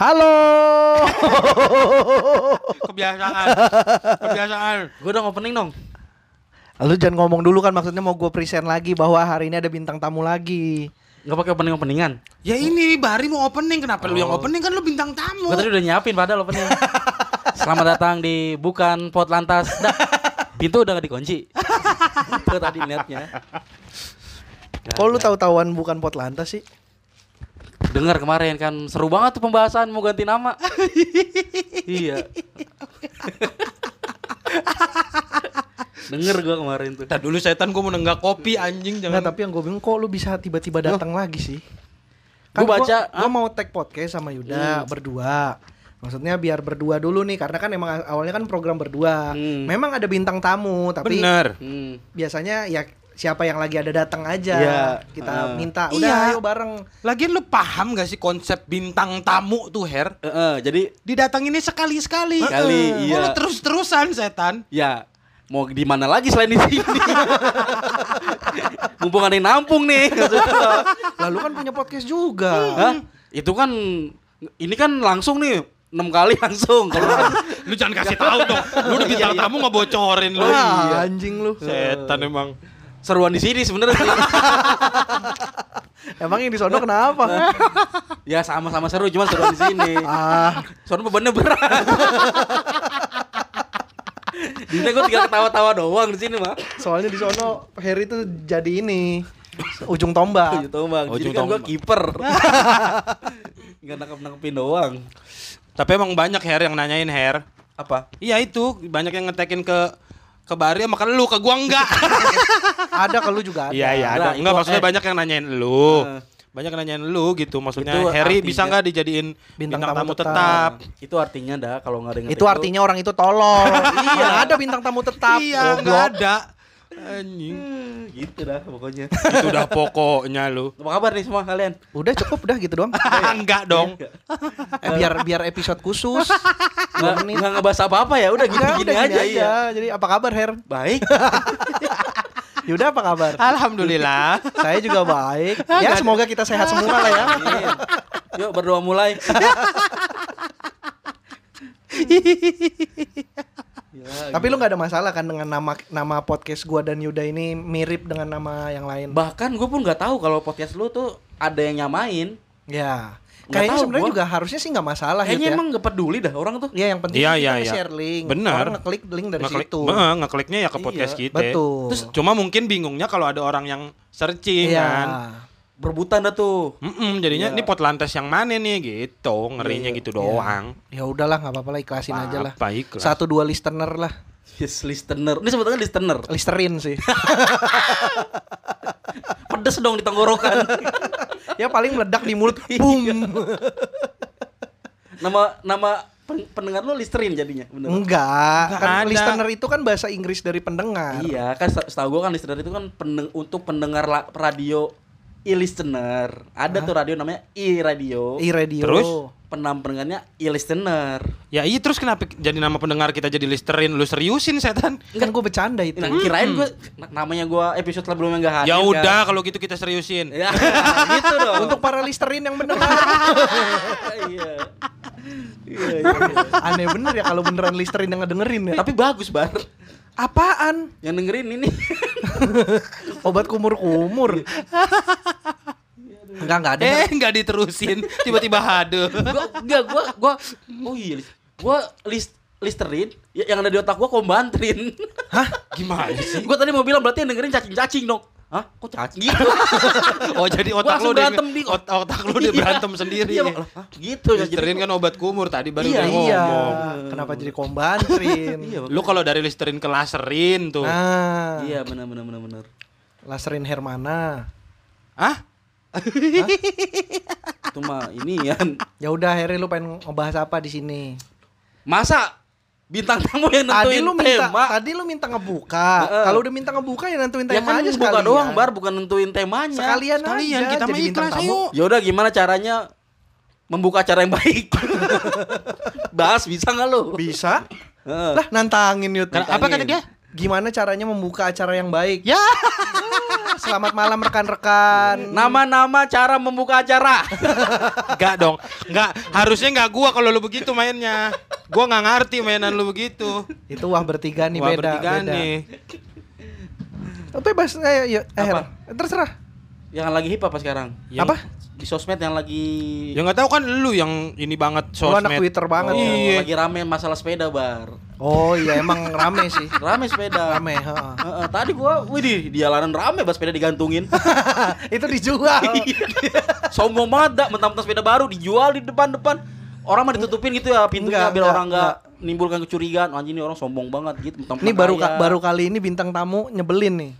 Halo. Kebiasaan. Kebiasaan. Gue dong opening dong. Lu jangan ngomong dulu kan maksudnya mau gue present lagi bahwa hari ini ada bintang tamu lagi. Gak pakai opening openingan. Ya ini Bari mau opening. Kenapa lu yang Oh. opening kan lu bintang tamu. Gue tadi udah nyiapin padahal opening. Selamat datang di bukan pot lantas. Dah, pintu udah gak dikunci. Itu tadi niatnya. Kok lu tahu-tahuan bukan pot lantas sih? Dengar kemarin kan seru banget tuh pembahasan mau ganti nama. iya. Denger gua kemarin tuh. Tadi dulu setan gua mau nenggak kopi anjing jangan. tapi yang gue bingung kok lu bisa tiba-tiba datang lagi sih? Kan Gua baca, gua, gua mau tag podcast sama Yuda berdua. Maksudnya biar berdua dulu nih karena kan emang awalnya kan program berdua. Hmm. Memang ada bintang tamu, tapi Bener. Hmm. biasanya ya siapa yang lagi ada datang aja Iya. kita Ah. minta udah Iya. ayo bareng Lagian lu paham gak sih konsep bintang tamu tuh Her? Eh, eh, jadi Didatanginnya sekali-sekali. Sekali, Heeh. iya. Kok lu terus-terusan setan. ya mau di mana lagi selain di sini? Mumpung ada yang nampung nih. lalu kan punya podcast juga Hah? Itu kan ini kan langsung nih enam kali langsung. Kalau kan Lu jangan kasih tahu dong. Lu udah bintang tamu nggak bocorin lu. Wah, anjing lu Setan emang. Seruan di sini sebenarnya. sih. emang yang di sono kenapa ya sama-sama seru cuma seruan di sini. ah Soalnya bebannya berat. di sini gue tinggal ketawa-tawa doang di sini mah. soalnya di sono Harry tuh jadi ini ujung tombak Gitu. Oh, Jadi ujung kan gue tombak. kiper. Nggak nangkep-nangkepin doang. Tapi emang banyak Her yang nanyain Her. Apa? Iya itu banyak yang ngetekin ke ke Bari sama ke lu, ke gua enggak. ada kalau juga ada Iya iya ada. Nah, Enggak itu, maksudnya eh. banyak yang nanyain lu. Eh. Banyak yang nanyain lu gitu. Maksudnya Itu Harry artinya- bisa nggak dijadiin Bintang bintang, tamu tamu tetap. tetap? Itu artinya dah kalau nggak ada yang itu artinya orang itu tolol iya ada bintang tamu tetap Iya, enggak ada. Anjing. gitu dah pokoknya. Itu udah pokoknya lu. Apa kabar nih semua kalian? udah cukup udah gitu doang enggak dong. eh, biar biar episode khusus Nggak, menit. nggak ngebahas apa-apa ya, udah gini-gini udah aja, iya. jadi apa kabar Her Baik. Yuda apa kabar Alhamdulillah. saya juga baik ya semoga kita sehat semua lah ya Amin. Yuk berdoa mulai. Ya, tapi lu nggak ada masalah kan dengan nama nama podcast gua dan Yuda ini mirip dengan nama yang lain bahkan gue pun nggak tahu kalau podcast lu tuh ada yang nyamain. ya kayaknya sebenarnya juga harusnya sih nggak masalah Kayaknya ya emang nggak peduli dah orang tuh. Iya yang penting Iya, kita iya, iya. share link Benar. Orang ngeklik link dari Ngeklik, situ Heeh, ngekliknya ya ke podcast Iya, kita. Betul Terus cuma mungkin bingungnya kalau ada orang yang searching Iya kan. Berebutan dah tuh. Mm-mm, jadinya Iya. ini pot lantas yang mana nih gitu, ngerinya Iya, gitu doang. Ya udahlah nggak apa-apa lah ikhlasin aja lah Apa ikhlas? Satu dua listener lah Yes, listener. Ini sebetulnya listener. Listerin sih Pedes dong di tenggorokan. Ya paling meledak di mulut Iya. Boom nama nama pen- pendengar lu listerin jadinya, bener. Enggak Nggak Kan ada. listener itu kan bahasa Inggris dari pendengar Iya, kan seta- setahu gua kan listener itu kan pendeng- untuk pendengar radio e-listener. Ada tuh radio namanya e-radio. I-radio Terus? Penam pendengarnya e-listener. Ya iya terus kenapa jadi nama pendengar kita jadi listerin? Lu seriusin setan? Kan gue bercanda itu Nah, kirain gua na- namanya gua episode sebelumnya enggak hadir. Ya kan. udah kalau gitu kita seriusin. Ya, gitu dong. Untuk para listerin yang mendengar iya. Iya, iya. Aneh bener ya kalau beneran listerin yang ngedengerin ya Tapi bagus, Bar. Apaan? Yang dengerin ini. Obat kumur-kumur Enggak, enggak ada Eh nggak diterusin, tiba-tiba haduh. gua enggak gua gua oh iya. Gua list listerin ya- yang ada di otak gua kombantrin. Hah? Gimana sih? gua tadi mau bilang berarti yang dengerin cacing-cacing dong. Hah? Kok cacing gitu? Oh jadi otak langsung lu udah berantem di- ot- otak lu udah Iya. berantem sendiri. Iya. Hah, gitu ya. Listerin kan obat kumur tadi baru Iya, Iya ngomong. Kenapa jadi kombantrin Iya. Lu kalau dari listerin ke laserin tuh. Nah Iya, benar benar benar benar. Laserin Hermana Hah? Itu mah ini ya. Ya udah Harry lu pengen ngebahas apa di sini? Masa bintang tamu yang Tadi nentuin lu minta tema? tadi lu minta ngebuka. Kalau udah minta ngebuka ya nentuin Ya tema kan aja sekalian. doang, Bar, bukan nentuin temanya. Sekalian, Sekalian aja kita jadi bintang tamu. Ya udah gimana caranya membuka cara yang baik? Bahas bisa nggak lu? Bisa? Heeh. Lah nantangin Yud. Kan- apa kata dia? Gimana caranya membuka acara yang baik. Ya. Selamat malam rekan-rekan. Nama-nama cara membuka acara. Enggak dong. Enggak, harusnya enggak gua kalau lu begitu mainnya. Gua nggak ngerti mainan lu begitu. Itu wah bertiga nih Wah, beda. bertiga beda. nih. Bebas ayo, eh, Apa? Terserah. yang lagi hip apa sekarang? Yang- Apa? Di sosmed yang lagi Ya nggak tahu kan lu yang ini banget Lu anak sosmed. Twitter banget. Oh, ya. Iya. lagi rame masalah sepeda, Bar. Oh iya emang rame sih. Rame sepeda. Rame, heeh. Heeh, tadi gua, widih, di jalanan rame bas sepeda digantungin. Itu dijual. Sombong banget mentang-mentang sepeda baru dijual di depan-depan. Orang mah ditutupin gitu ya pintunya Enggak, biar enggak, orang enggak nimbulkan kecurigaan. Anjing ini orang sombong banget gitu. Ini baru kaya. baru kali ini bintang tamu nyebelin nih.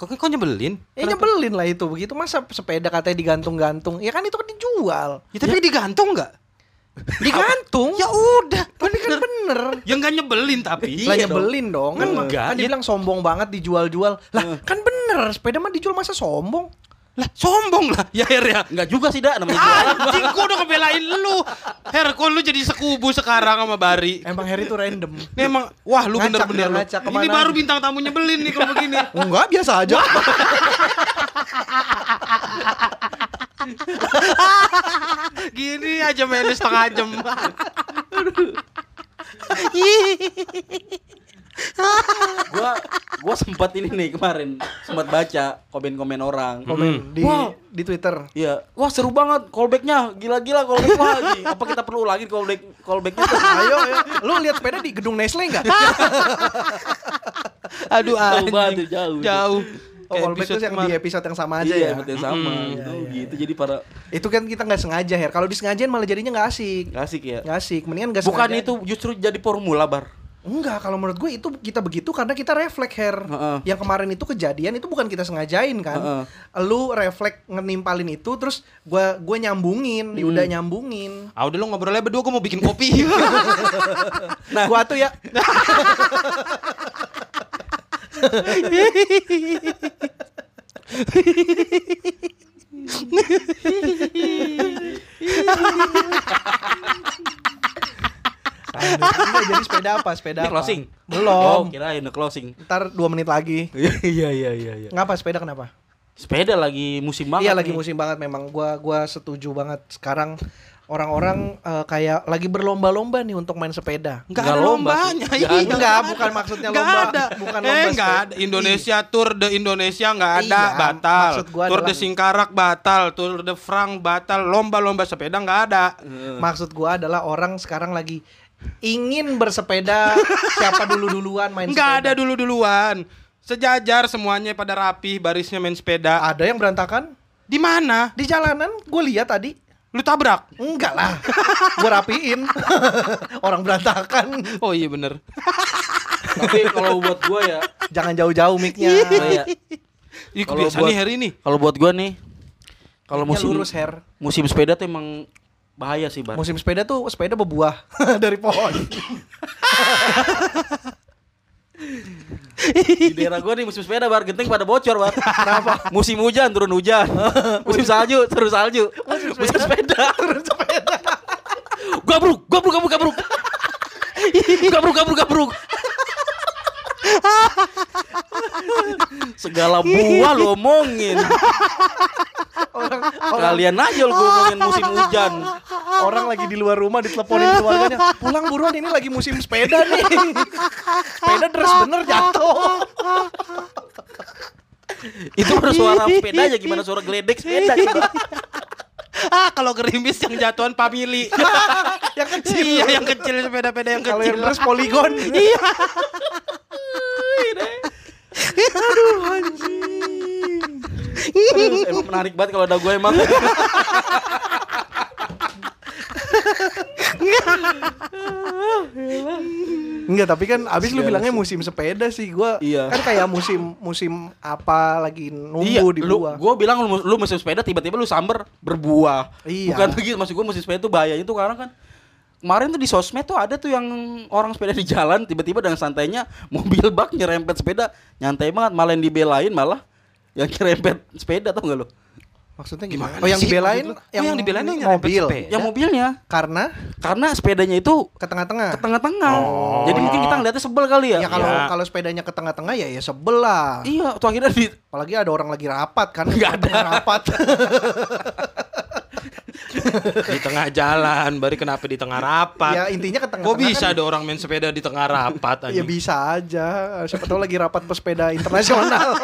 Kok kok nyebelin? Ya nyebelin lah itu begitu masa sepeda katanya digantung-gantung. Ya kan itu kan dijual. Ya, tapi digantung nggak? Digantung. Ya udah. Kan ini kan bener. Ya nggak nyebelin tapi. lah Iya nyebelin dong. Kan, Enggak, kan ya. dibilang sombong banget dijual-jual. Lah kan bener sepeda mah dijual masa sombong. Lah sombong lah. Ya Her ya. Enggak juga sih, dah namanya. Anjing gua udah ngebelain lu. Her kok lu jadi sekubu sekarang sama Bari. Emang Harry itu random. Ini emang wah lu bener-bener dia, lu. ngacak Ini baru bintang tamu nyebelin nih kalau begini. Enggak, biasa aja. Gini aja mainnya setengah jam. gua gua sempat ini nih kemarin sempat baca komen-komen orang Komen di Wow. di Twitter. Iya, wah seru banget callbacknya, gila-gila callback wah. ini. Apa kita perlu lagi callback callbacknya? Ayo, ayo. Lu lihat sepeda di gedung Nestle enggak? Aduh Jauh banget, anjing. jauh. Jauh. Oh, callback itu episode yang di episode yang sama aja iya, ya. betul sama. Hmm, gitu, iya, iya. gitu. Jadi para Itu kan kita nggak sengaja, Her. Kalau disengajain malah jadinya nggak asik. nggak asik ya. Nggak asik. Mendingan nggak Bukan sengaja. itu justru jadi formula bar. Enggak, kalau menurut gue itu kita begitu karena kita refleks hair. Heeh. Yang kemarin itu kejadian itu bukan kita sengajain kan. Heeh. Lu refleks ngenimpalin itu terus gua gue nyambungin, Hmm. udah nyambungin. Ah udah lu ngobrolnya berdua gua mau bikin kopi. Nah, gua tuh ya Enggak, jadi sepeda apa? Sepeda Ini apa? closing. Oh, Belum. kirain udah closing. Ntar dua menit lagi. Iya iya iya iya. Ngapa sepeda kenapa? Sepeda lagi musim banget. iya lagi nih. musim banget memang. Gua gua setuju banget sekarang orang-orang eh, kayak lagi berlomba-lomba nih untuk main sepeda. Enggak Nggak ada lomba lombanya. Iya. ada. Enggak, bukan maksudnya lomba. ada. Bukan eh, lomba enggak sepeda. ada. Indonesia Tour de Indonesia enggak ada, Iya, batal. Tour de Singkarak batal, Tour de France batal, lomba-lomba sepeda enggak ada. Maksud gua adalah orang sekarang lagi ingin bersepeda siapa dulu-duluan main Enggak ada sepeda. dulu-duluan. Sejajar semuanya pada rapi, barisnya main sepeda. Ada yang berantakan Di mana? di jalanan. Gue lihat tadi. Lu tabrak? Enggak lah. Gue rapiin. orang berantakan. Oh iya bener. Tapi kalau buat gua ya, Jangan jauh-jauh mic-nya. oh iya. Ih, Kalau kebiasaan buat- nih hari ini. Kalau buat gua nih, kalau musim lurus hair. musim sepeda tuh emang bahaya sih, Bar. Musim sepeda tuh sepeda berbuah dari pohon. Di daerah gua nih musim sepeda bar genteng pada bocor bar. Kenapa? Musim hujan turun hujan. musim salju turun salju. Musim sepeda, turun sepeda. gabruk, gabruk, gabruk, gabruk. gabruk, gabruk, gabruk. Segala buah lo omongin. orang, Kalian aja lo ngomongin musim hujan. Orang lagi di luar rumah diteleponin keluarganya. Pulang buruan ini lagi musim sepeda nih. sepeda deres bener jatuh. Itu baru suara sepeda aja gimana suara geledek sepeda coba. Ah, kalau gerimis yang jatuhan family. yang kecil. iya, yang kecil sepeda-sepeda yang Kalau kecil. yang terus poligon. Iya. Aduh, emang menarik banget kalau ada gue emang. Enggak, tapi kan abis lu bilangnya sih. musim sepeda sih. Gua Iya. kan kayak musim musim apa lagi nunggu iya, di lu, buah. gue bilang lu, lu musim sepeda tiba-tiba lu samber berbuah. Iya. Bukan begitu, maksud gue musim sepeda tuh bahayanya tuh karena kan kemarin tuh di sosmed tuh ada tuh yang orang sepeda di jalan tiba-tiba dengan santainya mobil bak nyerempet sepeda nyantai banget malah yang dibelain malah yang nyerempet sepeda tau gak lu? Maksudnya gimana? Gimana Oh yang sih dibelain? Oh, yang dibelain yang mobil. sepeda. Yang mobilnya Karena karena sepedanya itu ke tengah-tengah. ke tengah-tengah. Oh. Jadi mungkin kita ngeliatnya sebel kali ya. Ya kalau Ya. kalau sepedanya ke tengah-tengah ya ya sebel lah. Iya, tuh akhirnya di Apalagi ada orang lagi rapat kan. Nggak ada. rapat. di tengah jalan, baru kenapa di tengah rapat? ya intinya ke Kok tengah-tengah. bisa kan, ada orang main sepeda di tengah rapat Ya bisa aja. Siapa tahu lagi rapat pesepeda internasional.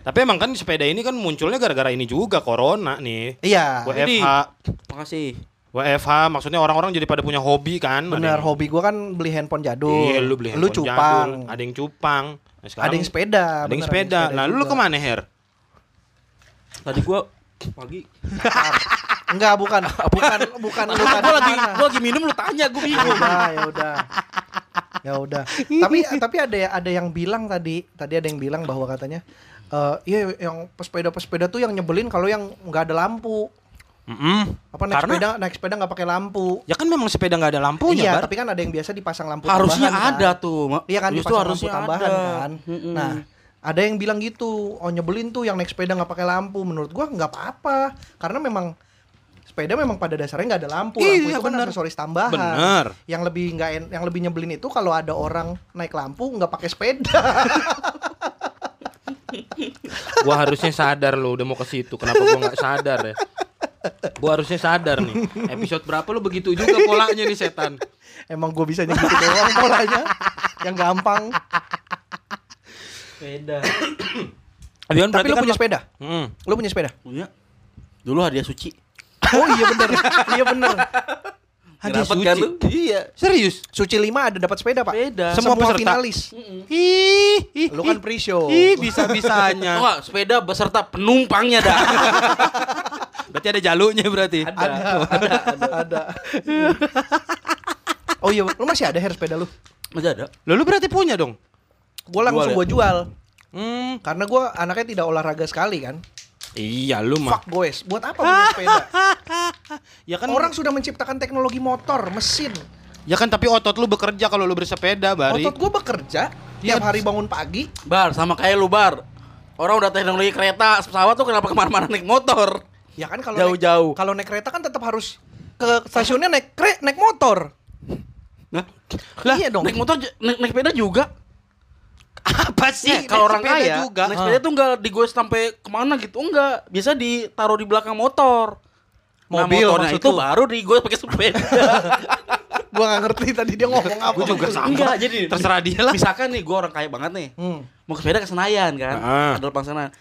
Tapi emang kan sepeda ini kan munculnya gara-gara ini juga corona nih. Iya. WFH. Makasih. WFH maksudnya orang-orang jadi pada punya hobi kan. Ada Benar, yang- hobi gua kan beli handphone jadul. Iya, lu beli Lu handphone cupang. jadul, ada yang cupang. Nah, sekarang Ada yang sepeda. Ada yang bener, sepeda. Nah, lu ke mana Her? Tadi gua pagi. Enggak, bukan. Bukan bukan lu tadi gua lagi gua lagi minum lu tanya gua Ya bingung. udah, ya udah. Ya udah. tapi tapi ada ada yang bilang tadi, tadi ada yang bilang bahwa katanya eh iya yang pesepeda-pesepeda tuh yang nyebelin kalau yang nggak ada lampu. Mm-mm. Apa naik Karena sepeda naik sepeda nggak pakai lampu. ya kan memang sepeda nggak ada lampunya, iya, Bar. tapi kan ada yang biasa dipasang lampu Harusnya tambahan, kan. ada tuh, Mak. Iya kan Justru dipasang harusnya lampu tambahan ada. kan. Mm-mm. Nah, ada yang bilang gitu, oh nyebelin tuh yang naik sepeda nggak pakai lampu. Menurut gua nggak apa-apa, karena memang sepeda memang pada dasarnya nggak ada lampu. Lampu Iya, itu kan bener. aksesoris tambahan. Bener. Yang lebih nggak yang lebih nyebelin itu kalau ada orang naik lampu nggak pakai sepeda. Gua harusnya sadar lo udah mau ke situ. Kenapa gua nggak sadar ya? Gua harusnya sadar nih. Episode berapa lu begitu juga polanya nih setan. Emang gue bisa gitu doang polanya. Yang gampang. Sepeda. Tapi, kan Tapi berarti lu kan punya sepeda? Hmm. Lu punya sepeda? Punya. Dulu hadiah suci. Oh iya bener. iya bener. Hadiah suci. kan lu? Iya. Serius? Suci 5 ada dapat sepeda, Pak. Sepeda. Semua peserta? finalis. Ih, ih, Lu kan pre-show. Ih, bisa-bisanya. Nggak, sepeda beserta penumpangnya dah. Berarti ada jalurnya berarti. ada, ada, ada. oh iya, lu masih ada hair sepeda lu? Masih ada. Lo lu berarti punya dong. Gue langsung Jual ya? gue jual. Hmm. Karena gue anaknya tidak olahraga sekali kan. Iya, lu mah. Fuck boys, buat apa punya sepeda? Ya kan Orang sudah menciptakan teknologi motor, mesin. Ya kan tapi otot lu bekerja kalau lu bersepeda, Bari. Otot gue bekerja Iya. tiap hari bangun pagi. Bar, sama kayak lu bar. Orang udah teknologi kereta, pesawat tuh kenapa ke mana-mana naik motor? Ya kan kalau Jauh-jauh. kalau naik kereta kan tetap harus ke stasiunnya naik kre, naik motor. Nah, Lah, iya dong. naik motor, naik, naik sepeda juga. Apa sih? Ya, kalau orang kaya, juga. naik sepeda tuh enggak digoes sampai ke mana gitu, enggak. Biasa ditaruh di belakang motor. Nah, Mobil motornya maksud itu lu? baru digoes pakai sepeda. Gua nggak ngerti tadi dia ngomong apa. Gua juga sama. Enggak, jadi Terserah dia lah. Misalkan nih gua orang kaya banget nih. Hmm. Mau ke sepeda ke Senayan kan. Heeh. Ada lapang Senayan.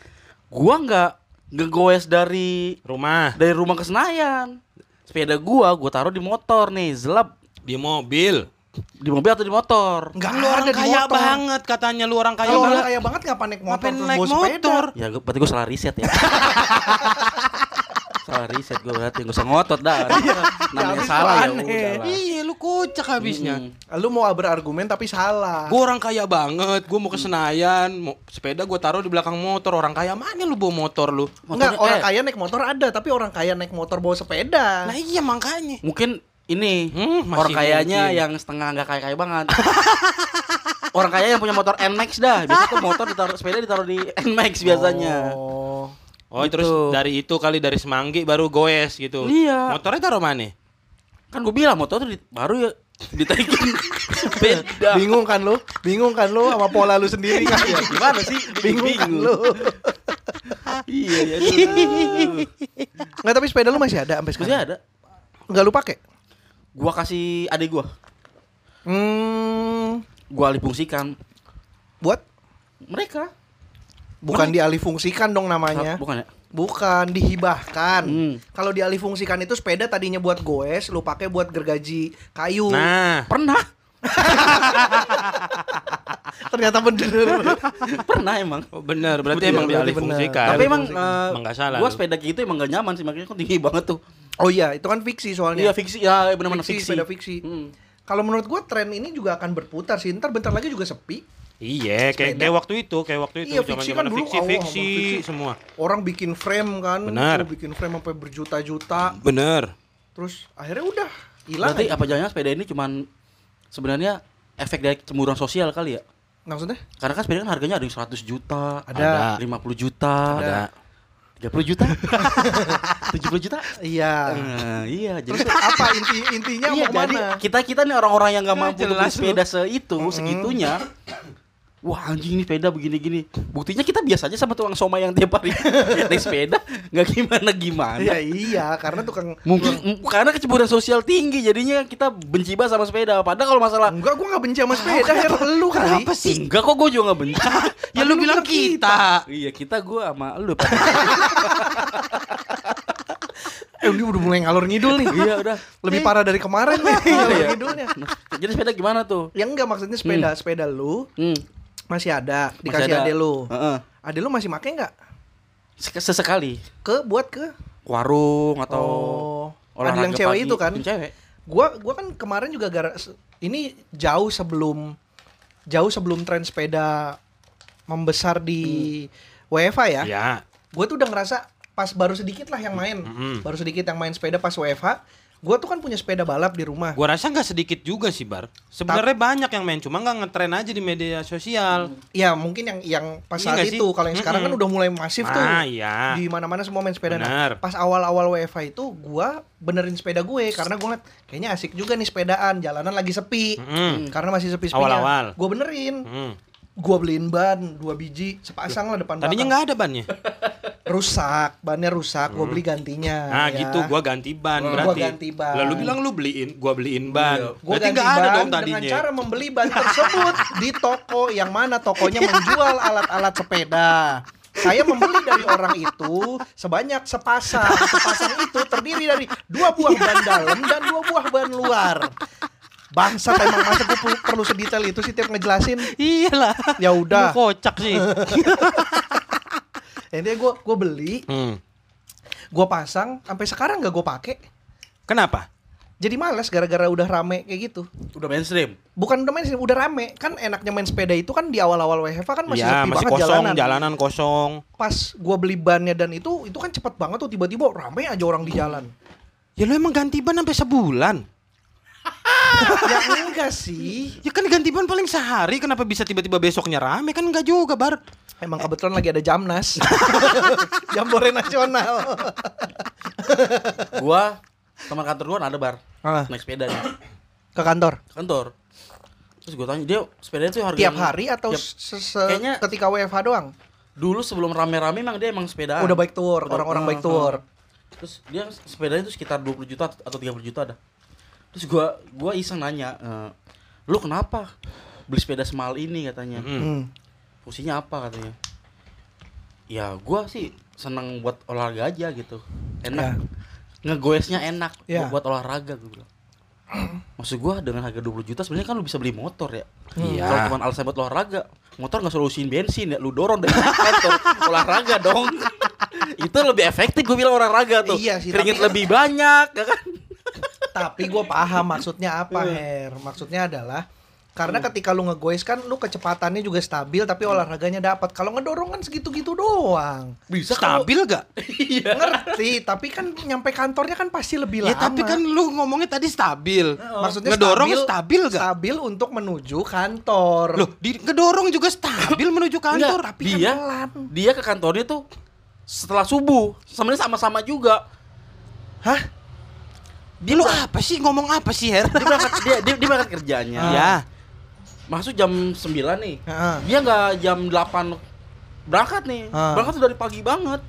Gua enggak ngegoes dari Rumah dari rumah ke Senayan. Sepeda gua gua taruh di motor nih, zelap. di mobil. Di mobil atau di motor? Nggak lu orang kaya motor. banget katanya lu orang kaya Kalau orang banget. kaya banget ngapa naik motor Ngapain terus naik bawa sepeda? motor? Ya gua, berarti gua salah riset ya. salah riset gua berarti gak usah ngotot dah. Namanya habis salah ya udah. Iya, lu kocak habisnya. Hmm. Lu mau berargumen tapi salah. Gue orang kaya banget, gue mau ke Senayan, mau sepeda gue taruh di belakang motor. Orang kaya mana lu bawa motor lu? Enggak, Motornya- orang eh, kaya naik motor ada, tapi orang kaya naik motor bawa sepeda. Nah iya makanya. Mungkin ini Hmm, masih orang kayanya mungkin. yang setengah nggak kaya kaya banget. orang kaya yang punya motor Nmax dah. Biasa tuh motor ditaruh sepeda ditaruh di Nmax biasanya. Oh. Oh Gitu. terus dari itu kali dari Semanggi baru goes gitu. Iya. Motornya taruh mana? Kan gue bilang motor tuh di- baru ya ditaikin sepeda. Bingung kan lu? Bingung kan lu sama pola lu sendiri kan? Ya, gimana sih? Bingung kan lu? Iya, iya. Enggak, tapi sepeda lu masih ada sampai Masih sekarang? ada. Enggak lu pakai? Gua kasih adik gua. Hmm, Gua alih fungsikan. buat Mereka. bukan dialih fungsikan dong namanya. Bukan ya? Bukan dihibahkan. Hmm. Kalau dialih fungsikan itu sepeda tadinya buat goes, lu pakai buat gergaji kayu. Nah, Pernah. Ternyata bener. Pernah emang. oh, bener berarti Bener, emang berarti dialih bener. fungsikan. Tapi emang eh, Emang nggak salah Gua sepeda gitu emang gak nyaman sih makanya kok tinggi banget tuh. oh iya, itu kan fiksi soalnya. Iya fiksi ya benar-benar fiksi, fiksi. sepeda fiksi. Hmm. Kalau menurut gua tren ini juga akan berputar sih. Ntar bentar lagi juga sepi. Iya, kayak kayak waktu itu, kayak waktu itu Iya, fiksi kan zaman-zaman dulu fiksi, fiksi, fiksi. semua. Orang bikin frame kan, Benar. Tuh, bikin frame sampai berjuta-juta. Bener. Terus akhirnya udah hilang. Berarti aja. apa jangan sepeda ini cuman sebenarnya efek dari cemburuan sosial kali ya? Maksudnya? Karena kan sepeda kan harganya ada yang 100 juta, Ada. 50 juta, Ada. 30 juta 70 juta Iya. Eh, iya jadi Terus apa inti intinya iya, mau jadi mana? kita kita nih orang-orang yang nggak Nggak mampu beli sepeda seitu segitunya Wah anjing ini sepeda begini-gini Buktinya kita biasa aja sama tukang somai yang tiap hari naik sepeda Nggak gimana-gimana Iya iya, karena tukang Mungkin m- karena kecemburuan sosial tinggi jadinya kita benci banget sama sepeda. Padahal kalau masalah enggak gua nggak benci sama sepeda, Her. Lu. Kenapa sih? enggak kok gue juga gak benci. Ya lu bilang kita. iya kita gue sama lu. Eh, ini udah mulai ngalor ngidul nih. iya udah. Lebih parah dari kemarin nih Iya. ngidulnya. Nah, jadi sepeda gimana tuh? Yang enggak maksudnya sepeda, sepeda lu Hmm. Masih ada masih dikasih ada. ade lu. Heeh. Ade lu masih make nggak? Sek- Sesekali Ke buat ke warung atau Oh. olahraga yang cewek pagi. itu kan? Yang cewek. Gua gua kan kemarin juga gara ini jauh sebelum jauh sebelum tren sepeda membesar di WFA ya. Ya. Gue tuh udah ngerasa pas baru sedikit lah yang main, Mm-mm. baru sedikit yang main sepeda pas WFH. Gue tuh kan punya sepeda balap di rumah. Gua rasa nggak sedikit juga sih bar. Sebenarnya banyak yang main, cuma nggak ngetren aja di media sosial. Ya mungkin yang yang pas Iya saat itu, kalau yang sekarang kan Mm-mm. udah mulai masif tuh. Ah iya. Di mana-mana semua main sepeda. Nah, pas awal-awal WFH itu gua benerin sepeda gue karena gue ngeliat kayaknya asik juga nih sepedaan, jalanan lagi sepi. Mm-mm. Karena masih sepi Awal-awal. Gue benerin. Hmm. Gua beliin ban dua biji, sepasang lah depan Tadinya nggak ada bannya. rusak, bannya rusak, gua beli gantinya. Nah ya. gitu, gua ganti ban Gua berarti. ganti ban. Lalu bilang lu beliin, gua beliin ban. Gue berarti ganti ada ban dong dengan tadinya. cara membeli ban tersebut di toko yang mana tokonya menjual alat-alat sepeda. Saya membeli dari orang itu sebanyak sepasang. Sepasang itu terdiri dari dua buah ban dalam dan dua buah ban luar. Bangsat emang masa gue perlu, perlu sedetail itu sih tiap ngejelasin. Iyalah. Ya udah. Lu kocak sih. Intinya gue gue beli, hmm. gue pasang, sampai sekarang gak gue pakai. Kenapa? Jadi males gara-gara udah rame kayak gitu. Udah mainstream. Bukan udah main sih, udah rame. Kan enaknya main sepeda itu kan di awal-awal WFH kan masih ya, sepi masih banget kosong, jalanan. jalanan kosong. Pas gua beli bannya dan itu itu kan cepet banget tuh tiba-tiba rame aja orang di jalan. Ya lu emang ganti ban sampai sebulan. Ya enggak sih. Ya kan ganti ban paling sehari, kenapa bisa tiba-tiba besoknya rame? Kan enggak juga, Bar. Emang kebetulan lagi ada Jamnas. Jambore nasional. Gua teman kantor gua ada bar Ah, naik sepeda nih ke kantor. ke kantor. Terus gue tanya dia sepeda itu harga Tiap hari atau tiap- Kayaknya- ketika WFH doang? dulu sebelum rame-rame emang dia emang sepedaan. Udah baik tour, orang-orang baik tour. Terus dia sepedanya itu sekitar 20 juta atau 30 juta ada. Terus gua gua iseng nanya, "Eh, "Lu kenapa beli sepeda semahal ini?" katanya. Hmm. Hmm. Fungsinya apa katanya? Ya gua sih seneng buat olahraga aja gitu. Enak. Ngegoesnya enak Ya. buat, olahraga gue bilang. Maksud gua dengan harga 20 juta sebenarnya kan lu bisa beli motor ya. Iya. Kalau cuma alasan buat olahraga, motor nggak solusiin bensin ya, lu dorong dari kantor olahraga dong. Itu lebih efektif gue bilang olahraga tuh. Iya sih, Keringet tapi- lebih banyak, ya kan? Tapi gue paham maksudnya apa, Her. Maksudnya adalah karena ketika lu ngegoes kan lu kecepatannya juga stabil tapi olahraganya dapat. Kalau ngedorong kan segitu-gitu doang. Bisa kalau- Stabil gak? Iya. Ngerti, tapi kan nyampe kantornya kan pasti lebih Ya lama. tapi kan lu ngomongnya tadi stabil. maksudnya ngedorong stabil, stabil gak? Stabil untuk menuju kantor. Loh, di ngedorong juga stabil menuju kantor. Enggak, tapi kan dia pelan. dia ke kantornya tuh setelah subuh. Sebenarnya sama-sama juga. Hah? Dia lu apa sih ngomong apa sih, Her? Dia berangkat dia dia, dia berangkat kerjanya. Ya. Masuk jam 9 nih. Heeh. Dia nggak jam 8 berangkat nih. Ah. Berangkat tuh dari pagi banget.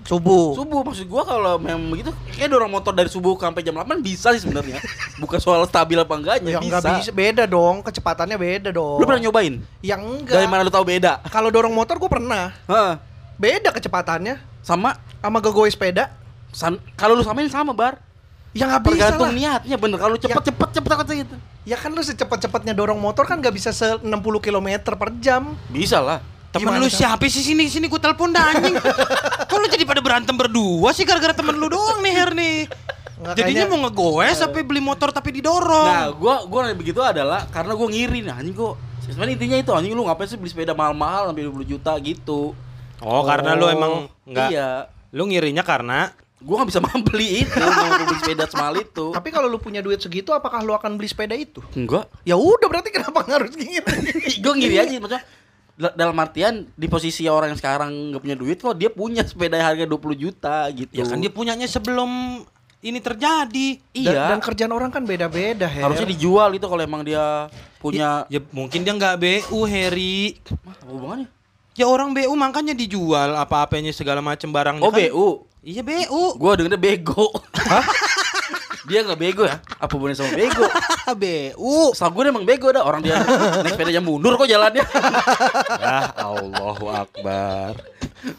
Subuh. Subuh maksud gua kalau memang begitu kayak dorong motor dari subuh sampai jam 8 bisa sih sebenarnya. Bukan soal stabil apa enggaknya, Ya bisa. enggak bisa, beda dong, kecepatannya beda dong. Lu pernah nyobain? Yang enggak. Dari mana lu tahu beda? Kalau dorong motor gue pernah. Heeh. Beda kecepatannya Sama sama gegoes sepeda. kalau lu samain sama bar. Ya nggak bisa Tergantung lah. niatnya bener. Kalau cepet cepet cepet cepet gitu. Ya kan lu secepat-cepatnya dorong motor kan nggak bisa se 60 km per jam. Bisa lah. Temen Gimana, lu siapa sih sini sini gua telepon dah anjing. Kok lu jadi pada berantem berdua sih gara-gara temen lu doang nih Her nih. Nggak, Jadinya kayaknya- mau ngegoes tapi beli motor tapi didorong. Nah, gua gua nanya begitu adalah karena gua ngiri nah anjing gua. Sebenarnya intinya itu anjing lu ngapain sih beli sepeda mahal-mahal sampai 20 juta gitu. oh, karena lu emang enggak Iya. lu ngirinya karena Gua nggak bisa beli itu, mau beli sepeda semahal itu. Tapi kalau lu punya duit segitu apakah lu akan beli sepeda itu? enggak. Ya udah berarti kenapa nggak harus gini? gue ngiri aja maksudnya Da- dalam artian di posisi orang yang sekarang nggak punya duit kok dia punya sepeda yang harga 20 juta gitu. Ya kan dia punyanya sebelum ini terjadi. Dan, iya. dan kerjaan orang kan beda-beda, Her. harusnya dijual itu kalau emang dia punya Ya mungkin dia nggak BU Harry. Mah, apa hubungannya? Ya orang BU makanya dijual apa-apanya segala macam barangnya Oh kan. BU. Iya BU. Gua dengernya bego. dia nggak bego ya? Apa hubungannya sama bego? BU. Gue emang bego dah orang dia naik sepedanya mundur kok jalannya. Ah, Allahu Akbar.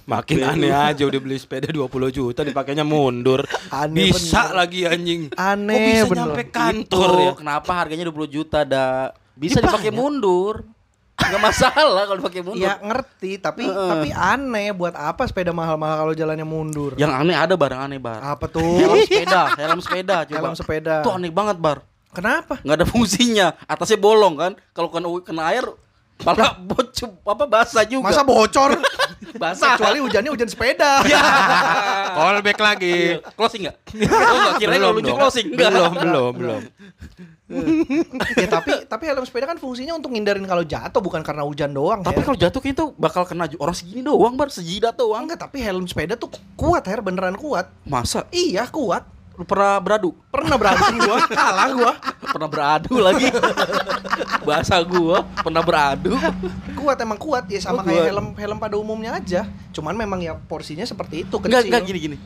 Makin aneh aja udah beli sepeda 20 juta dipakainya mundur. Aneh bisa bener. lagi anjing. Aneh Kok bisa bener. nyampe Itu kantor ya? kenapa harganya 20 juta dah? Bisa Ya, dipakai mundur. Enggak masalah kalau dipakai mundur. Ya ngerti, tapi tapi aneh buat apa sepeda mahal-mahal kalau jalannya mundur? Yang aneh ada barang aneh, Bar. Apa tuh? Helm sepeda, helm sepeda coba. Helm sepeda. Itu aneh banget, Bar. Kenapa? nggak ada fungsinya atasnya bolong kan kalau kena kena air malah bocor apa basah juga Masa bocor? basah Kecuali hujannya hujan sepeda. Callback lagi. Iya. closing nggak oh, nggak kira lu lucu closing nggak Belum, belum, belum. ya tapi tapi helm sepeda kan fungsinya untuk ngindarin kalau jatuh bukan karena hujan doang. tapi Her. kalau jatuh kayak itu bakal kena orang segini doang bar sejidat doang enggak, tapi helm sepeda tuh kuat, Her, beneran kuat. masa Iya, kuat. lu pernah beradu Pernah berantem gua, kalah gua. pernah beradu lagi bahasa gua pernah beradu Kuat emang kuat ya sama Oh, kayak helm helm pada umumnya aja. Cuman memang ya porsinya seperti itu kecil. enggak enggak gini gini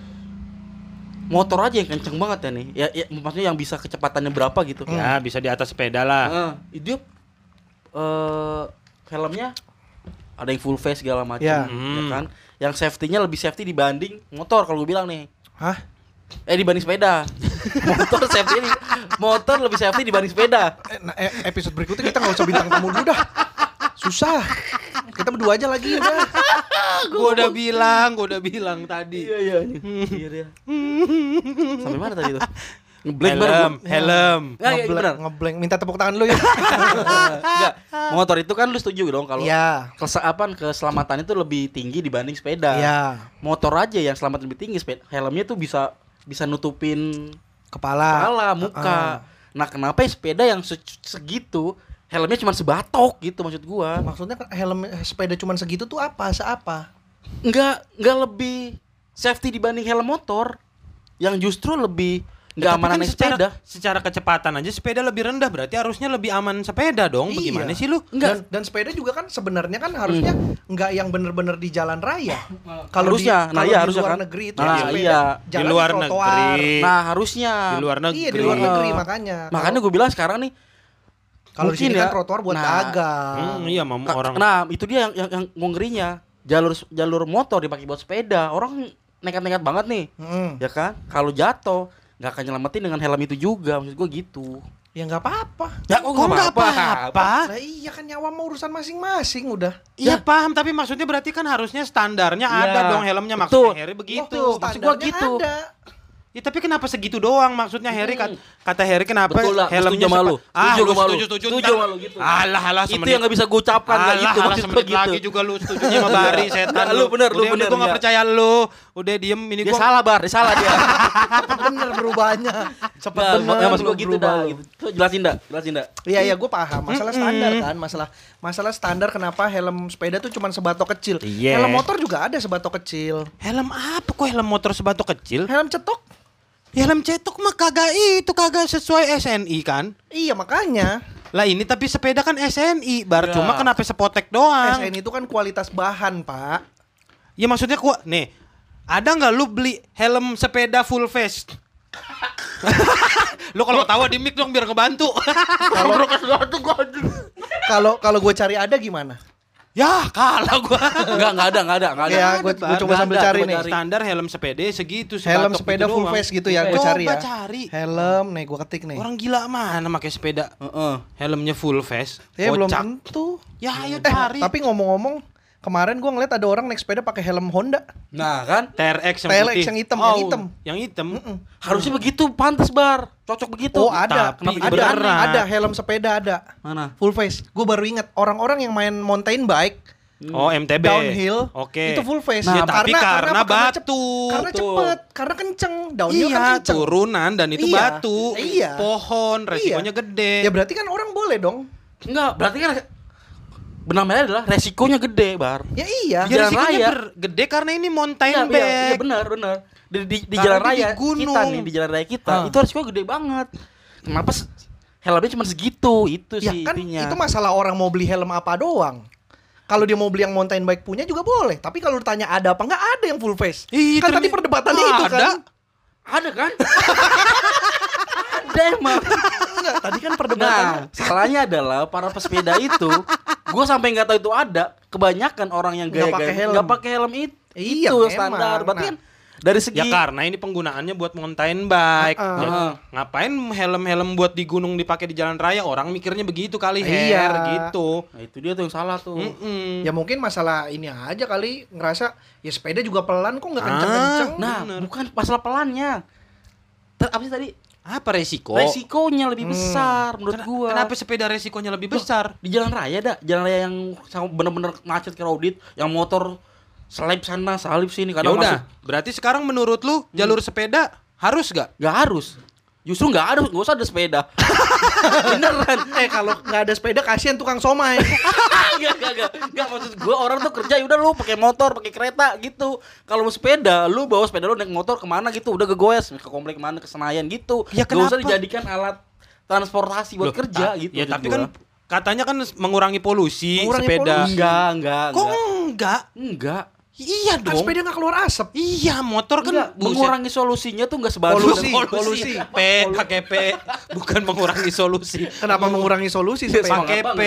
motor aja yang kenceng banget ya nih ya, ya maksudnya yang bisa kecepatannya berapa gitu Ya, bisa di atas sepeda lah. Heeh, itu eh helmnya ada yang full face segala macam, Ya. ya Hmm. kan? Yang safety-nya lebih safety dibanding motor kalau gue bilang nih. Hah? Eh dibanding sepeda. motor safety motor lebih safety dibanding sepeda. Eh, nah, eh, episode berikutnya kita nggak usah bintang tamu dulu dah. Susah. Kita berdua aja lagi udah. Gua udah bilang, gua udah bilang tadi. Iya iya. Iya dia. Sampai mana tadi itu? Ngeblank baru Helm, gua. helm. Enggak, iya, Ngeblank, ngeblank. Minta tepuk tangan lu ya. Enggak. Motor itu kan lu setuju dong kalau Iya. kese- apa, keselamatan itu lebih tinggi dibanding sepeda. Iya. Motor aja yang selamat lebih tinggi sepeda. Helmnya tuh bisa bisa nutupin Kepala. kepala, muka. Ah. Nah, kenapa ya sepeda yang se- segitu helmnya cuma sebatok gitu maksud gua? Maksudnya kan helm sepeda cuman segitu tuh apa? Seapa? Enggak, enggak lebih safety dibanding helm motor. Yang justru lebih enggak Tapi aman kan naik secara, sepeda. secara kecepatan aja sepeda lebih rendah berarti harusnya lebih aman sepeda dong. Iya. Bagaimana sih lu? Enggak. Dan, dan sepeda juga kan sebenarnya kan harusnya nggak yang bener-bener di jalan raya. Kalau di, Harusnya, nah kalau iya, di harusnya luar kan. negeri itu Nah, ya sepeda iya. jalan Di luar trotoar. negeri. Nah, harusnya. Di luar negeri. Iya di luar Iya. negeri makanya. Makanya gue bilang sekarang nih kalau di sini ya. kan trotoar buat Nah, dagang. Hmm, iya, mam Ka- orang. Nah, itu dia yang yang, yang ngerinya. Jalur jalur motor dipakai buat sepeda. Orang nekat-nekat banget nih. Mm. Ya kan? Kalau jatuh nggak akan nyelamatin dengan helm itu juga. Maksud gue gitu. Ya nggak apa-apa. Ya Kok nggak apa-apa? Lah iya kan nyawa mau urusan masing-masing udah. Iya paham, tapi maksudnya berarti kan harusnya standarnya ada Iya, dong helmnya betul. maksudnya Harry begitu. Betul. maksud gua Standarnya gitu. Ada. Ya tapi kenapa segitu doang maksudnya Harry kat- kata Harry kenapa Betul lah, helmnya setuju sama lu. sepa- Ah, Setuju lu sama lu. setuju setuju. Setuju ntar- sama lu gitu. Alah alah itu yang nggak bisa gue ucapkan Alah, gitu alah, maksud gue gitu. lagi juga lu setujunya sama Bari setan Nah, lu bener, lu bener, gue gak ya. percaya lu. Udah diem ini Dia gua salah bar, dia salah dia. Bener berubahnya. Cepet Nah, bener. ya, maksud gue gitu dah. Gitu. Jelasin dah, jelasin dah. Iya iya gue paham masalah standar kan masalah masalah standar kenapa helm sepeda tuh cuman sebatok kecil. Iya. Helm motor juga ada sebatok kecil. helm apa kok helm motor sebatok kecil? Helm cetok. Ya, helm cetok mah kagak itu kagak sesuai SNI kan? Iya makanya Lah ini tapi sepeda kan SNI, bar Ya. cuma kenapa sepotek doang? SN itu kan kualitas bahan pak. Ya maksudnya gua nih, ada nggak lu beli helm sepeda full face? lu kalau ketawa di mic dong biar ngebantu. Kalau kalau gue cari ada gimana? Ya kalah gua. Enggak, enggak ada, enggak ada, enggak ada. Ya gue Bar. coba sambil ada, cari coba nih. Standar helm sepeda segitu Helm sebatok sepeda gitu full doang. face gitu ya gue Coba cari ya. cari. Helm nih gue ketik nih. Orang gila mana pakai sepeda Heeh. helmnya full face? Ya belum Kocak. tentu. Ya ayo Eh, cari. tapi ngomong-ngomong, kemarin gue ngeliat ada orang naik sepeda pakai helm Honda. Nah, kan TRX yang TRX putih. yang hitam, Oh, yang hitam. Yang hitam. harusnya begitu pantas bar. Cocok begitu. Oh ada, Tapi ada, beneran. ada helm sepeda ada. Mana? Full face. Gue baru inget orang-orang yang main mountain bike Oh MTB. downhill Oke. itu full face. Nah, tapi karena apa? batu. cep- karena cepet, karena kenceng. Downhill Iya, kan kenceng. turunan dan itu Iya, batu. iya. Pohon, resikonya Iya. gede. Ya berarti kan orang boleh dong. Enggak, berarti kan benang merah adalah resikonya gede, Bar. Ya iya. Di jalan resikonya raya. ber- gede karena ini mountain Iya, bike. iya, iya, benar, benar. Di, di, di jalan raya di gunung. kita nih, di jalan raya kita, Ah. itu resiko gede banget. Kenapa helmnya cuma segitu? Itu Ya sih kan intinya. itu masalah orang mau beli helm apa doang. Kalau dia mau beli yang mountain bike punya juga boleh. Tapi kalau ditanya ada apa nggak ada yang full face. Ih, kan tadi perdebatannya itu ada. kan. Ada kan? ada emang. Enggak, tadi kan perdebatannya. Nah, salahnya adalah para pesepeda itu, gue sampai nggak tahu itu ada. Kebanyakan orang yang Nggak gaya-gaya pakai helm. nggak pakai helm itu, Iya, itu standar. Berarti Nah. kan dari segi Ya karena ini penggunaannya buat mountain bike. Jadi, Ah. ngapain helm-helm buat di gunung dipakai di jalan raya? Orang mikirnya begitu kali, Iya. Her, gitu. Nah, itu dia tuh yang salah tuh. Mm-mm. Ya mungkin masalah ini aja kali ngerasa ya sepeda juga pelan kok nggak kenceng-kenceng. Nah, Bener. bukan masalah pelannya. Ter, apa sih tadi? Apa resiko? Resikonya lebih Hmm. besar menurut Ken- gua. Kenapa sepeda resikonya lebih Loh, besar? Di jalan raya dah, jalan raya yang bener-bener macet crowded, yang motor selip sana, salip sini Ya kadang udah, masuk. berarti sekarang menurut lu jalur sepeda harus gak? Gak harus. Justru nggak ada, nggak usah ada sepeda. Beneran. Eh kalau nggak ada sepeda kasihan tukang somai. Enggak, enggak, enggak. Enggak maksud gua orang tuh kerja ya udah lu pakai motor, pakai kereta gitu. Kalau mau sepeda, lu bawa sepeda lu naik motor ke mana gitu, udah gegoes ke komplek mana ke Senayan gitu. Ya, Nggak usah dijadikan alat transportasi buat Loh, kerja ta- gitu. Ya tapi gua. kan katanya kan mengurangi polusi Mengurangi sepeda. polusi. enggak, enggak, Kok enggak. enggak? Iya kan dong. sepeda nggak keluar asap. Iya, motor kan Enggak, buset. mengurangi solusinya tuh enggak sebagus Polusi, polusi. P pakai P bukan mengurangi solusi. Kenapa mengurangi solusi sepeda? pakai P,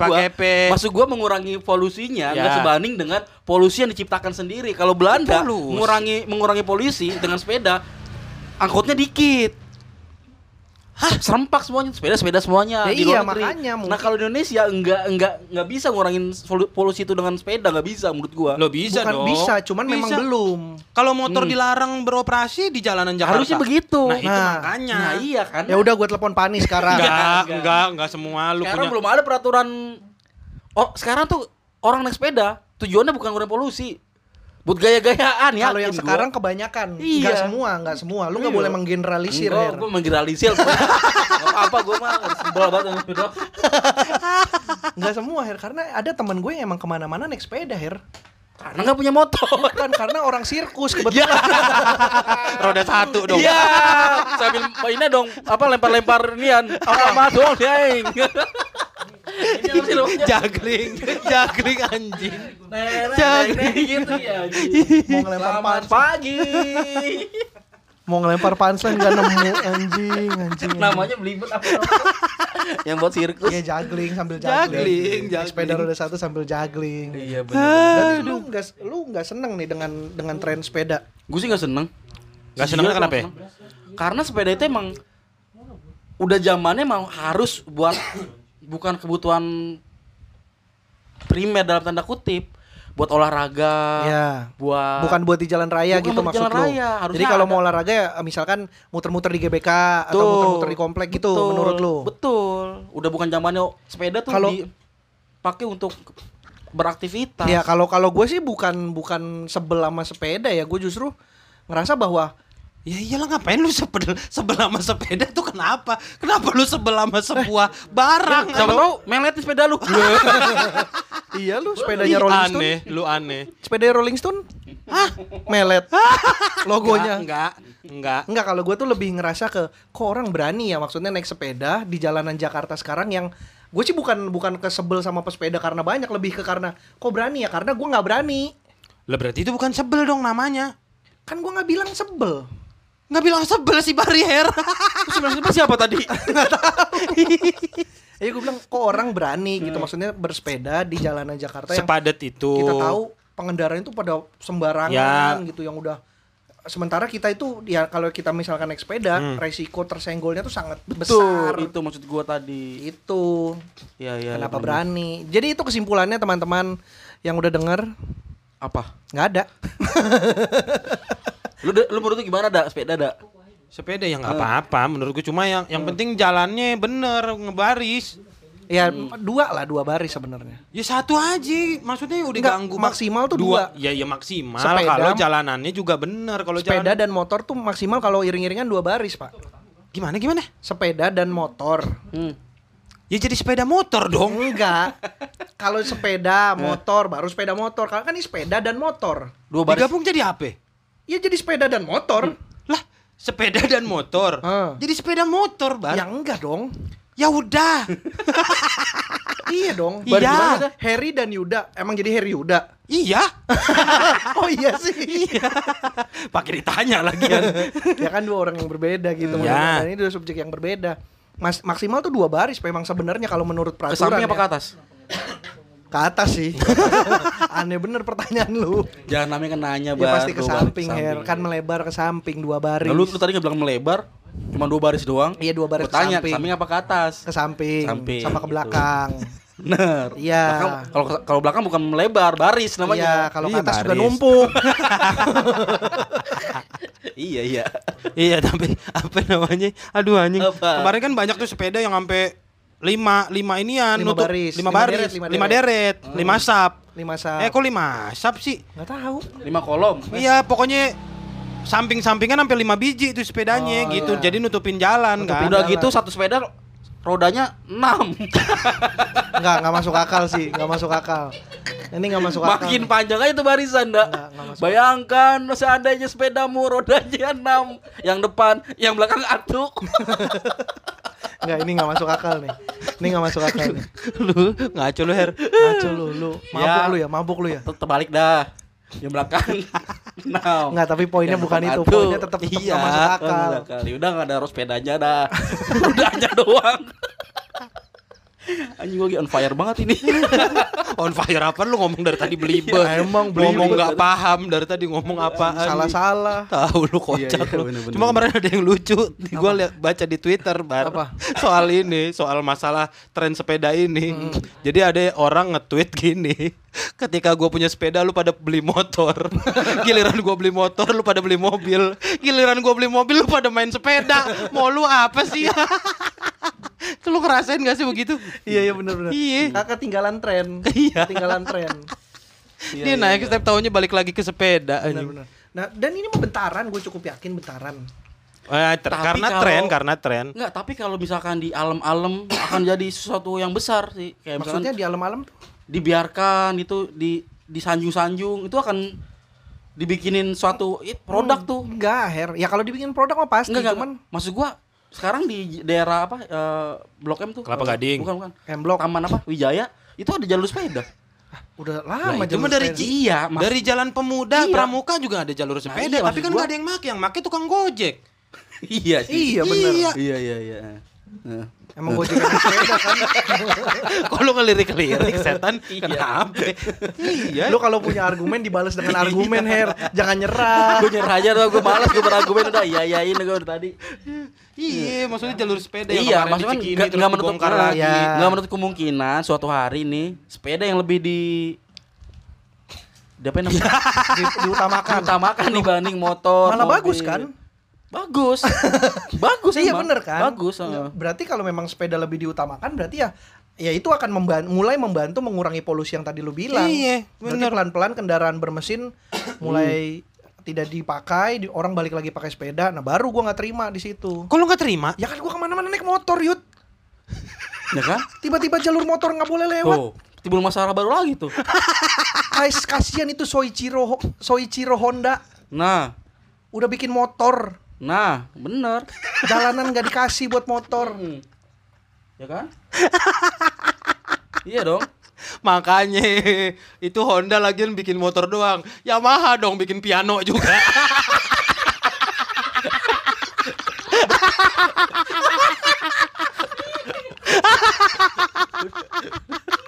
pakai P. Maksud gua mengurangi polusinya Ya. enggak sebanding dengan polusi yang diciptakan sendiri. Kalau Belanda Polusi. mengurangi mengurangi polusi dengan sepeda angkotnya dikit. Hah, serempak semuanya, sepeda-sepeda semuanya Ya di iya, luar negeri. makanya mungkin- Nah, kalau di Indonesia enggak enggak enggak bisa ngurangin polusi itu dengan sepeda, enggak bisa menurut gua. Lo bisa Bukan dong. bisa, cuman memang Bisa. belum. Kalau motor Hmm. dilarang beroperasi di jalanan Jakarta. Harusnya begitu. Nah, itu Nah. makanya. Nah, iya kan? Ya udah gue telepon Pani sekarang. Enggak, Enggak. enggak, enggak semua lu sekarang punya. belum ada peraturan oh sekarang tuh orang naik sepeda tujuannya bukan ngurangi polusi buat gaya-gayaan ya Kalau yang sekarang kebanyakan, Iya. nggak semua, nggak semua. Lu nggak Iya. boleh menggeneralisir. Enggak, gue menggeneralisir Gak apa-apa gue mah sebel banget sama sepeda Nggak semua Her, karena ada teman gue yang emang ke mana-mana naik sepeda Her. Karena gak punya motor. Bukan karena orang sirkus kebetulan. Roda satu dong. Iya. Sambil ini dong Apa lempar-lempar nian. Apa doang dia Ini apa sih namanya? Jagling, jagling anjing. Nenek, gitu ya Mau ngelempar pagi Mau ngelempar punchline nggak nemu anjing, anjing. Namanya belibet apa Yang buat sirkus Iya juggling sambil Juggling, juggling. Sepeda roda satu sambil juggling. Iya Berarti lu nggak lu nggak seneng nih dengan dengan tren sepeda. Gue sih gak seneng Gak seneng Sejujurnya kenapa ya? nggak. Karena sepeda itu emang Udah zamannya mau harus buat Bukan kebutuhan Primer dalam tanda kutip Buat olahraga Ya. Buat Bukan buat di jalan raya Bukan gitu maksud jalan lu. raya, Jadi kalau ada. mau olahraga ya misalkan muter-muter di GBK atau Betul. muter-muter di komplek gitu Betul. menurut lu. Betul Udah bukan zamannya sepeda tuh Kalau- dipakai untuk beraktivitas Ya kalau kalau gue sih bukan bukan sebel sama sepeda ya, gue justru ngerasa bahwa Ya iyalah ngapain lu sebel sebel sama sepeda tuh kenapa? Kenapa lu sebel sama sebuah barang? Siapa tahu melet di sepeda lu iya lu sepedanya Rolling Stone, aneh, lu aneh. sepeda Rolling Stone, hah melet logonya. Enggak, enggak. Enggak kalau gue tuh lebih ngerasa ke kok orang berani ya maksudnya naik sepeda di jalanan Jakarta sekarang yang gue sih bukan bukan kesebel sama pesepeda karena banyak lebih ke karena kok berani ya karena gue nggak berani Lah berarti itu bukan sebel dong namanya. kan gue nggak bilang sebel Nggak bilang sebel sih barrier. Terus bilang siapa siapa tadi ya gue bilang kok orang berani gitu maksudnya bersepeda di jalanan Jakarta yang Sepadat itu. kita tahu pengendaraan itu pada sembarangan Ya. gitu yang udah sementara kita itu ya kalau kita misalkan naik sepeda Hmm. resiko tersenggolnya tuh sangat Betul, besar itu maksud gua tadi. itu Ya, ya, kenapa bener. berani jadi itu kesimpulannya teman-teman yang udah denger Apa? nggak ada Lu lu menurut lu gimana dak sepeda dak? Sepeda yang nggak apa-apa menurut gue cuma yang yang penting jalannya bener ngebaris. ya Hmm. dua lah dua baris sebenarnya Ya satu aja, maksudnya udah Enggak, ganggu maksimal tuh dua. Ya ya maksimal Sepeda- kalau jalanannya juga bener kalau sepeda jalan dan motor tuh maksimal kalau iring-iringan dua baris pak gimana gimana? sepeda dan motor Hmm. Ya jadi sepeda motor dong. Enggak. Kalau sepeda motor baru sepeda motor. Kalau kan ini sepeda dan motor. Dua baris. Digabung jadi apa? Ya jadi sepeda dan motor. Lah, sepeda dan motor. Ah. Jadi sepeda motor, Bar. Ya enggak dong. Ya udah. Iya dong. Iya. Harry dan Yuda. Emang jadi Harry Yuda. iya. oh iya sih. Pakai ditanya lagi kan. ya kan dua orang yang berbeda gitu. Iya. Dan ini dua subjek yang berbeda. Mas, maksimal tuh dua baris memang sebenarnya kalau menurut Ke peraturan. samping apa ya. ke atas? Ke atas sih. Aneh bener pertanyaan lu. Jangan namanya kan nanya, Ya Bar. pasti ke samping, Her. Kan melebar ke samping dua baris. Nah, lu, lu tadi nggak bilang melebar, cuma dua baris doang. Iya, dua baris Gua tanya, ke samping. apa ke atas? ke samping, Samping, sama ke gitu. belakang. Bener. Iya. Belakang- Kalau kalau belakang bukan melebar, baris Iya, namanya. kalau ke Iya, atas juga baris. numpuk. iya, iya. iya, tapi apa namanya? Aduh anjing. Apa? Kemarin kan banyak tuh sepeda yang sampai lima lima inian Lima nutup- baris. lima Lima baris deret, lima lima deret. lima sap Lima sap. eh kok lima sap sih Nggak tahu. Lima kolom. iya pokoknya samping-sampingan sampai lima biji itu sepedanya Oh, gitu iya. jadi nutupin jalan kan Udah jalan. gitu satu sepeda rodanya 6. Nggak, nggak masuk akal sih. Nggak masuk akal. Ini nggak masuk akal. Makin panjang aja tuh barisan, dah. Nggak, nggak masuk Bayangkan seandainya sepedamu rodanya 6, yang depan, yang belakang atuk. Nggak, ini nggak masuk akal nih. Ini nggak masuk akal nih. lu ngaco lu her Ngaco lu, lu. Mabuk Ya. lu ya, mabuk lu ya. Ter- Terbalik dah. Yang belakang 6. Nggak, tapi poinnya bukan itu. Poinnya tetap iya, masuk akal. Udah nggak ada sepedanya dah. Rodanya doang. Anjing gue lagi on fire banget ini. on fire apa? Lu ngomong dari tadi belibet. Ya, emang belibet. ngomong nggak paham dari tadi ngomong apaan Salah-salah. tahu lu kocak Iya, iya, lu. bener-bener. cuma kemarin ada yang lucu. Gua liat baca di twitter bar. Apa? soal ini soal masalah tren sepeda ini. Jadi ada orang nge-tweet gini ketika gua punya sepeda lu pada beli motor. Giliran gua beli motor lu pada beli mobil. Giliran gua beli mobil lu pada main sepeda. Mau lu apa sih ngerasain gak sih begitu Iya, iya benar-benar. Iya. Kakak tinggalan tren. Iya. Tinggalan tren. Iya, dia naik setiap tahunnya balik lagi ke sepeda anjing. Benar-benar. Nah, dan ini mah bentaran, gue cukup yakin bentaran. Eh, ter- Tapi karena kalau- tren, karena tren. Enggak, tapi kalau misalkan di alam-alam akan jadi sesuatu yang besar sih. Kayak Maksudnya misalkan di alam-alam dibiarkan itu di disanjung-sanjung itu akan dibikinin suatu produk Hmm, tuh. Enggak, Her. Ya kalau dibikin produk mah pasti, Enggak, enggak, cuman Maksud gua sekarang di daerah apa eh, Blok M tuh. Kelapa Gading. Bukan, bukan. M-Block. Taman apa? Wijaya. Itu ada jalur sepeda. udah Nah, lama jalur mah dari sepeda. Iya, mas- dari Jalan Pemuda, Iya. Pramuka juga ada jalur sepeda, iya, tapi kan gua- nggak ada yang make, yang make tukang Gojek. iya sih. Iya bener. Iya. Iya, iya, iya. Nah. Emang gue juga sepeda kan. Kok lu ngelirik-lirik setan? Iya. Kenapa? iya. Lu kalau punya argumen dibalas dengan argumen, Her. Jangan nyerah. gue nyerah aja tuh, gue malas gue berargumen udah iya iyain gue udah tadi. Iya, maksudnya jalur sepeda yang Iya, kemarin maksudnya nggak menutup lagi. Nggak menutup kemungkinan suatu hari nih sepeda yang lebih di di apa namanya? Di- diutamakan. Utamakan dibanding motor. Malah mobil. bagus kan? Bagus. bagus Iya emang. bener kan? Bagus. heeh. Berarti kalau memang sepeda lebih diutamakan berarti ya ya itu akan memban- mulai membantu mengurangi polusi yang tadi lu bilang. Iya, Berarti bener. pelan-pelan kendaraan bermesin mulai tidak dipakai, di, orang balik lagi pakai sepeda. Nah baru gua nggak terima di situ. Lu nggak terima? Ya kan gua ke mana-mana naik motor, yud. Ya kan? Tiba-tiba jalur motor nggak boleh lewat. Tuh, timbul masalah baru lagi tuh. Guys, kasihan itu Soichiro Soichiro Honda Nah, udah bikin motor, nah, bener. jalanan nggak dikasih buat motor. Hmm. Ya kan? iya dong. Makanya itu Honda lagian bikin motor doang. Yamaha dong bikin piano juga.